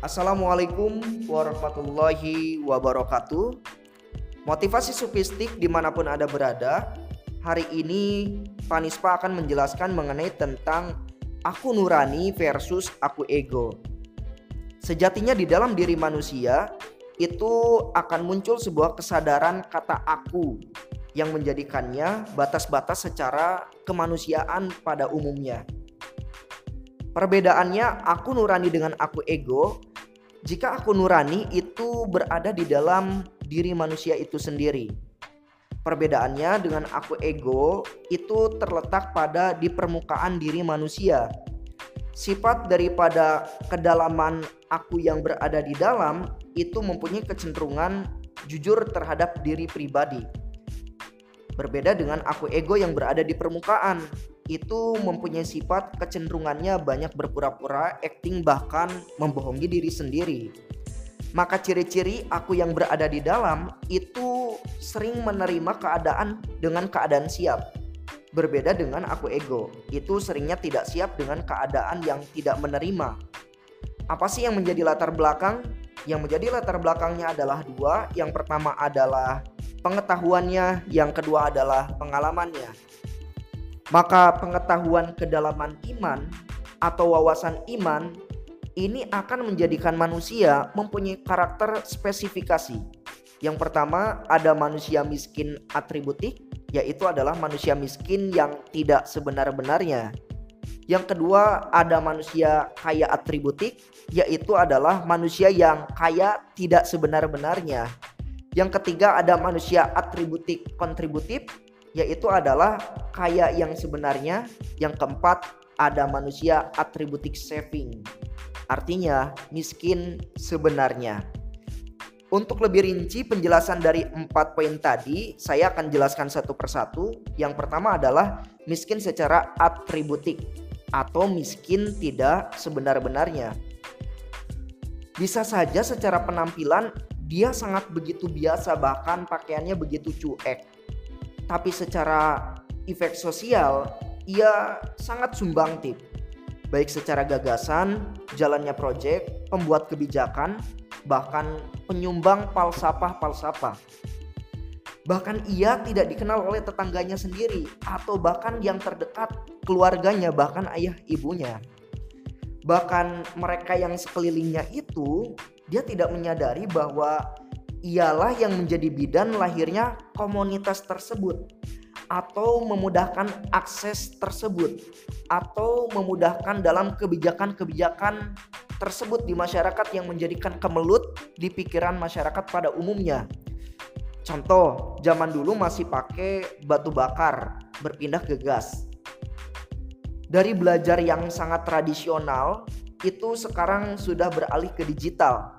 Assalamualaikum warahmatullahi wabarakatuh Motivasi supistik di mana pun Anda berada Hari ini Panispa akan menjelaskan mengenai tentang aku nurani versus aku ego Sejatinya di dalam diri manusia itu akan muncul sebuah kesadaran kata aku yang menjadikannya batas-batas secara kemanusiaan pada umumnya. Perbedaannya aku nurani dengan aku ego. Jika aku nurani itu berada di dalam diri manusia itu sendiri. Perbedaannya dengan aku ego itu terletak pada di permukaan diri manusia. Sifat daripada kedalaman aku yang berada di dalam itu mempunyai kecenderungan jujur terhadap diri pribadi. Berbeda dengan aku ego yang berada di permukaan, itu mempunyai sifat kecenderungannya banyak berpura-pura, acting bahkan membohongi diri sendiri. Maka ciri-ciri aku yang berada di dalam itu sering menerima keadaan dengan keadaan siap. Berbeda dengan aku ego, itu seringnya tidak siap dengan keadaan yang tidak menerima. Apa sih yang menjadi latar belakang? Yang menjadi latar belakangnya adalah dua. Yang pertama adalah pengetahuannya, yang kedua adalah pengalamannya. Maka pengetahuan kedalaman iman atau wawasan iman ini akan menjadikan manusia mempunyai karakter spesifikasi. Yang pertama ada manusia miskin atributik, yaitu adalah manusia miskin yang tidak sebenar-benarnya. Yang kedua ada manusia kaya atributik yaitu adalah manusia yang kaya tidak sebenar-benarnya. Yang ketiga ada manusia atributik kontributif yaitu adalah kaya yang sebenarnya. Yang keempat ada manusia atributik saving. Artinya miskin sebenarnya. Untuk lebih rinci penjelasan dari empat poin tadi, saya akan jelaskan satu persatu. Yang pertama adalah miskin secara atributik atau miskin tidak sebenar-benarnya. Bisa saja secara penampilan dia sangat begitu biasa bahkan pakaiannya begitu cuek. Tapi secara efek sosial ia sangat sumbangtif. Baik secara gagasan, jalannya proyek, pembuat kebijakan, bahkan penyumbang palsapah-palsapah. Bahkan ia tidak dikenal oleh tetangganya sendiri atau bahkan yang terdekat keluarganya bahkan ayah ibunya. Bahkan mereka yang sekelilingnya itu dia tidak menyadari bahwa ialah yang menjadi bidan lahirnya komunitas tersebut atau memudahkan akses tersebut atau memudahkan dalam kebijakan-kebijakan tersebut di masyarakat yang menjadikan kemelut di pikiran masyarakat pada umumnya Contoh, zaman dulu masih pakai batu bakar, berpindah ke gas. Dari belajar yang sangat tradisional, itu sekarang sudah beralih ke digital.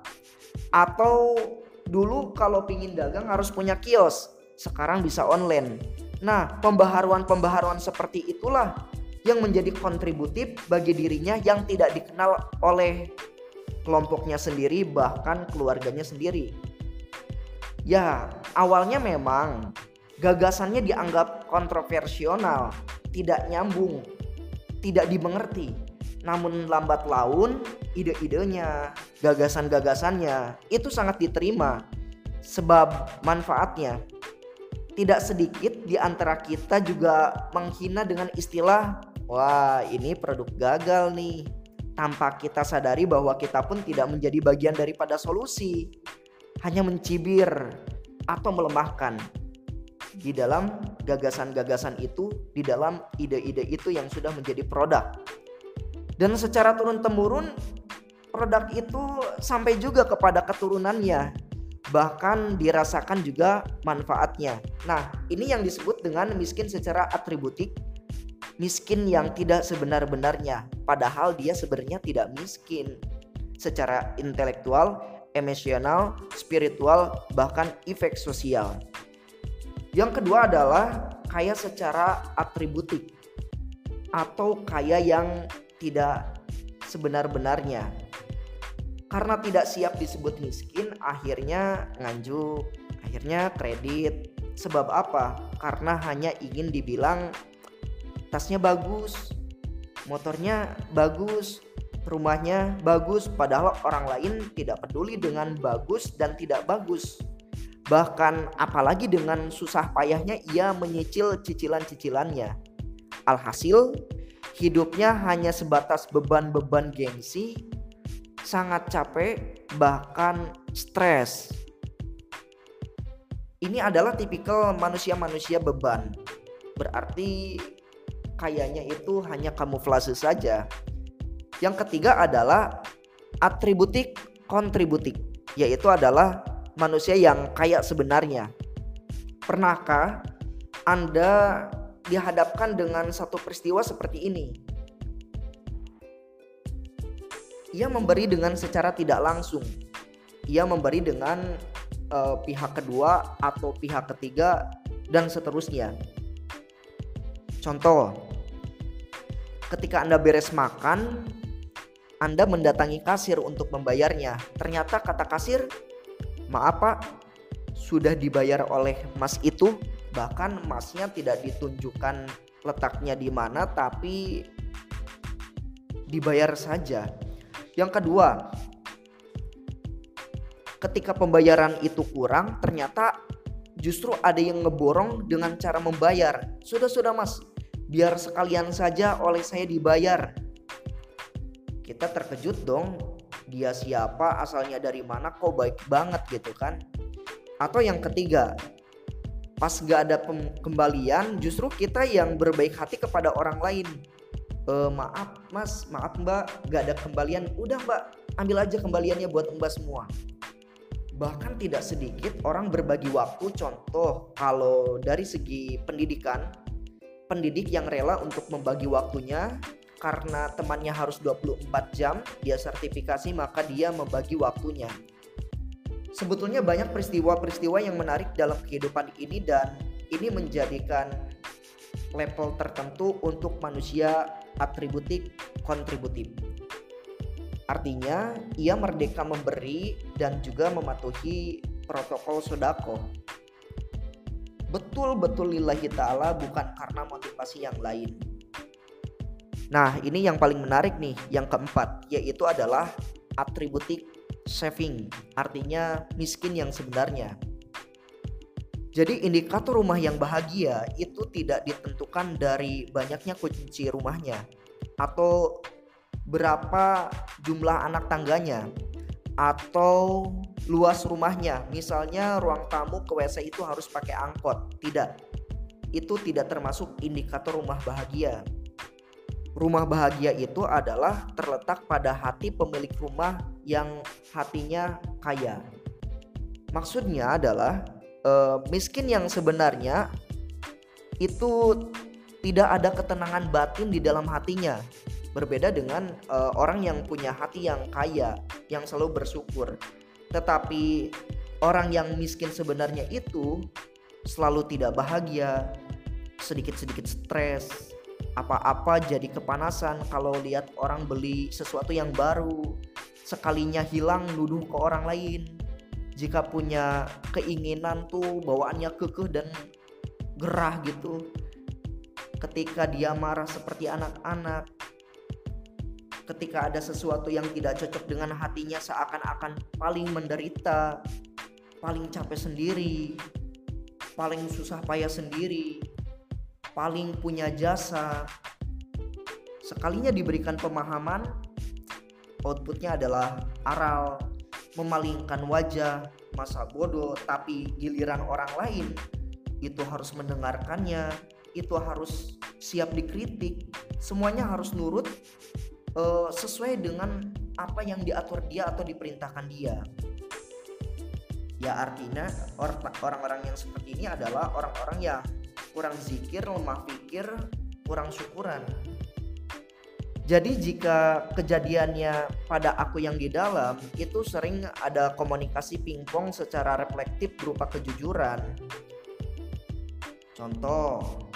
Atau dulu kalau pingin dagang harus punya kios, sekarang bisa online. Nah, pembaharuan-pembaharuan seperti itulah yang menjadi kontributif bagi dirinya yang tidak dikenal oleh kelompoknya sendiri bahkan keluarganya sendiri. Ya, awalnya memang gagasannya dianggap kontroversial, tidak nyambung, tidak dimengerti. Namun lambat laun ide-idenya, gagasan-gagasannya itu sangat diterima sebab manfaatnya. Tidak sedikit di antara kita juga menghina dengan istilah Wah ini produk gagal nih. Tanpa kita sadari bahwa kita pun tidak menjadi bagian daripada solusi. Hanya mencibir atau melemahkan di dalam gagasan-gagasan itu, di dalam ide-ide itu yang sudah menjadi produk. Dan secara turun-temurun produk itu sampai juga kepada keturunannya, bahkan dirasakan juga manfaatnya. Nah, ini yang disebut dengan miskin secara atributik, miskin yang tidak sebenar-benarnya, padahal dia sebenarnya tidak miskin. Secara intelektual, emosional, spiritual, bahkan efek sosial. Yang kedua adalah kaya secara atributik atau kaya yang tidak sebenar-benarnya. Karena tidak siap disebut miskin, akhirnya nganjuk, akhirnya kredit. Sebab apa? Karena hanya ingin dibilang tasnya bagus, motornya bagus, rumahnya bagus padahal orang lain tidak peduli dengan bagus dan tidak bagus. Bahkan apalagi dengan susah payahnya ia menyicil cicilan-cicilannya. Alhasil hidupnya hanya sebatas beban-beban gengsi, sangat capek, bahkan stres. Ini adalah tipikal manusia-manusia beban. Berarti kayaknya itu hanya kamuflase saja. Yang ketiga adalah atributik kontributik, yaitu adalah manusia yang kaya sebenarnya. Pernahkah Anda dihadapkan dengan satu peristiwa seperti ini? Ia memberi dengan secara tidak langsung. Ia memberi dengan uh, pihak kedua atau pihak ketiga dan seterusnya. Contoh, ketika Anda beres makan, Anda mendatangi kasir untuk membayarnya. Ternyata kata kasir, maaf pak sudah dibayar oleh mas itu bahkan masnya tidak ditunjukkan letaknya di mana tapi dibayar saja yang kedua ketika pembayaran itu kurang ternyata justru ada yang ngeborong dengan cara membayar sudah sudah mas biar sekalian saja oleh saya dibayar kita terkejut dong dia siapa, asalnya dari mana, kok baik banget gitu kan. Atau yang ketiga, pas gak ada kembalian, justru kita yang berbaik hati kepada orang lain. E, maaf mas, maaf mbak, gak ada kembalian. Udah mbak, ambil aja kembaliannya buat mbak semua. Bahkan tidak sedikit orang berbagi waktu, contoh kalau dari segi pendidikan, pendidik yang rela untuk membagi waktunya karena temannya harus 24 jam dia sertifikasi maka dia membagi waktunya. Sebetulnya banyak peristiwa-peristiwa yang menarik dalam kehidupan ini dan ini menjadikan level tertentu untuk manusia atributif kontributif. Artinya, ia merdeka memberi dan juga mematuhi protokol sodako. Betul-betul lillahi ta'ala bukan karena motivasi yang lain. Nah, ini yang paling menarik nih, yang keempat, yaitu adalah atributik saving, artinya miskin yang sebenarnya. Jadi indikator rumah yang bahagia itu tidak ditentukan dari banyaknya kunci rumahnya atau berapa jumlah anak tangganya atau luas rumahnya. Misalnya ruang tamu ke WC itu harus pakai angkot. Tidak. Itu tidak termasuk indikator rumah bahagia. Rumah bahagia itu adalah terletak pada hati pemilik rumah yang hatinya kaya. Maksudnya adalah uh, miskin yang sebenarnya itu tidak ada ketenangan batin di dalam hatinya. Berbeda dengan uh, orang yang punya hati yang kaya, yang selalu bersyukur. Tetapi orang yang miskin sebenarnya itu selalu tidak bahagia, sedikit-sedikit stres, apa-apa jadi kepanasan kalau lihat orang beli sesuatu yang baru sekalinya hilang nuduh ke orang lain jika punya keinginan tuh bawaannya kekeh dan gerah gitu ketika dia marah seperti anak-anak ketika ada sesuatu yang tidak cocok dengan hatinya seakan-akan paling menderita paling capek sendiri paling susah payah sendiri paling punya jasa. Sekalinya diberikan pemahaman, outputnya adalah aral, memalingkan wajah, masa bodoh, tapi giliran orang lain itu harus mendengarkannya, itu harus siap dikritik, semuanya harus nurut uh, sesuai dengan apa yang diatur dia atau diperintahkan dia. Ya artinya orang-orang yang seperti ini adalah orang-orang yang kurang zikir, lemah pikir, kurang syukuran. Jadi jika kejadiannya pada aku yang di dalam itu sering ada komunikasi pingpong secara reflektif berupa kejujuran. Contoh,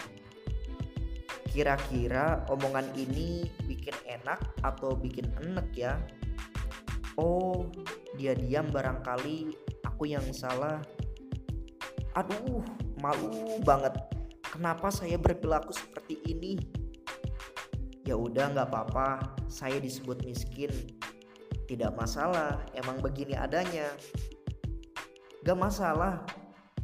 kira-kira omongan ini bikin enak atau bikin enek ya? Oh, dia diam barangkali. Aku yang salah. Aduh, malu banget. Kenapa saya berperilaku seperti ini? Ya udah nggak apa-apa. Saya disebut miskin. Tidak masalah emang begini adanya. Gak masalah.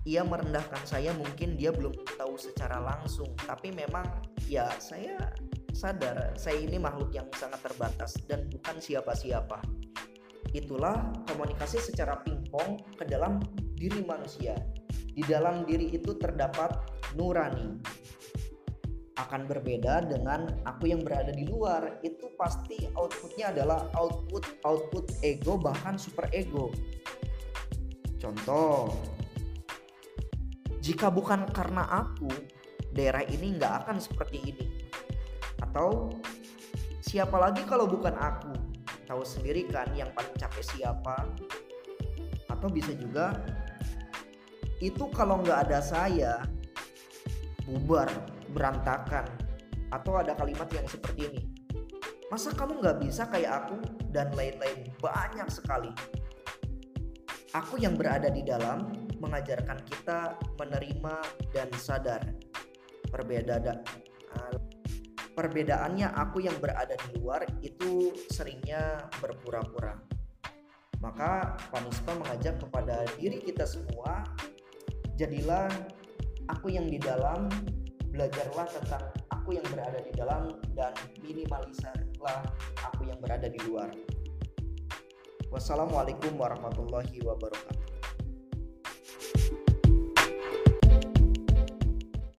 Ia merendahkan saya mungkin dia belum tahu secara langsung. Tapi memang ya saya sadar saya ini makhluk yang sangat terbatas dan bukan siapa-siapa. Itulah komunikasi secara pingpong ke dalam diri manusia. Di dalam diri itu terdapat nurani. Akan berbeda dengan aku yang berada di luar itu pasti outputnya adalah output output ego bahkan super ego. Contoh jika bukan karena aku daerah ini nggak akan seperti ini. Atau siapa lagi kalau bukan aku? Tahu sendiri kan yang paling capek siapa? Atau bisa juga itu kalau nggak ada saya bubar berantakan. Atau ada kalimat yang seperti ini masa kamu nggak bisa kayak aku? Dan lain-lain banyak sekali. Aku yang berada di dalam mengajarkan kita menerima dan sadar perbedaan perbedaannya aku yang berada di luar itu seringnya berpura-pura maka Panispa mengajak kepada diri kita semua jadilah aku yang di dalam belajarlah tentang aku yang berada di dalam dan minimalisirlah aku yang berada di luar. Wassalamualaikum warahmatullahi wabarakatuh.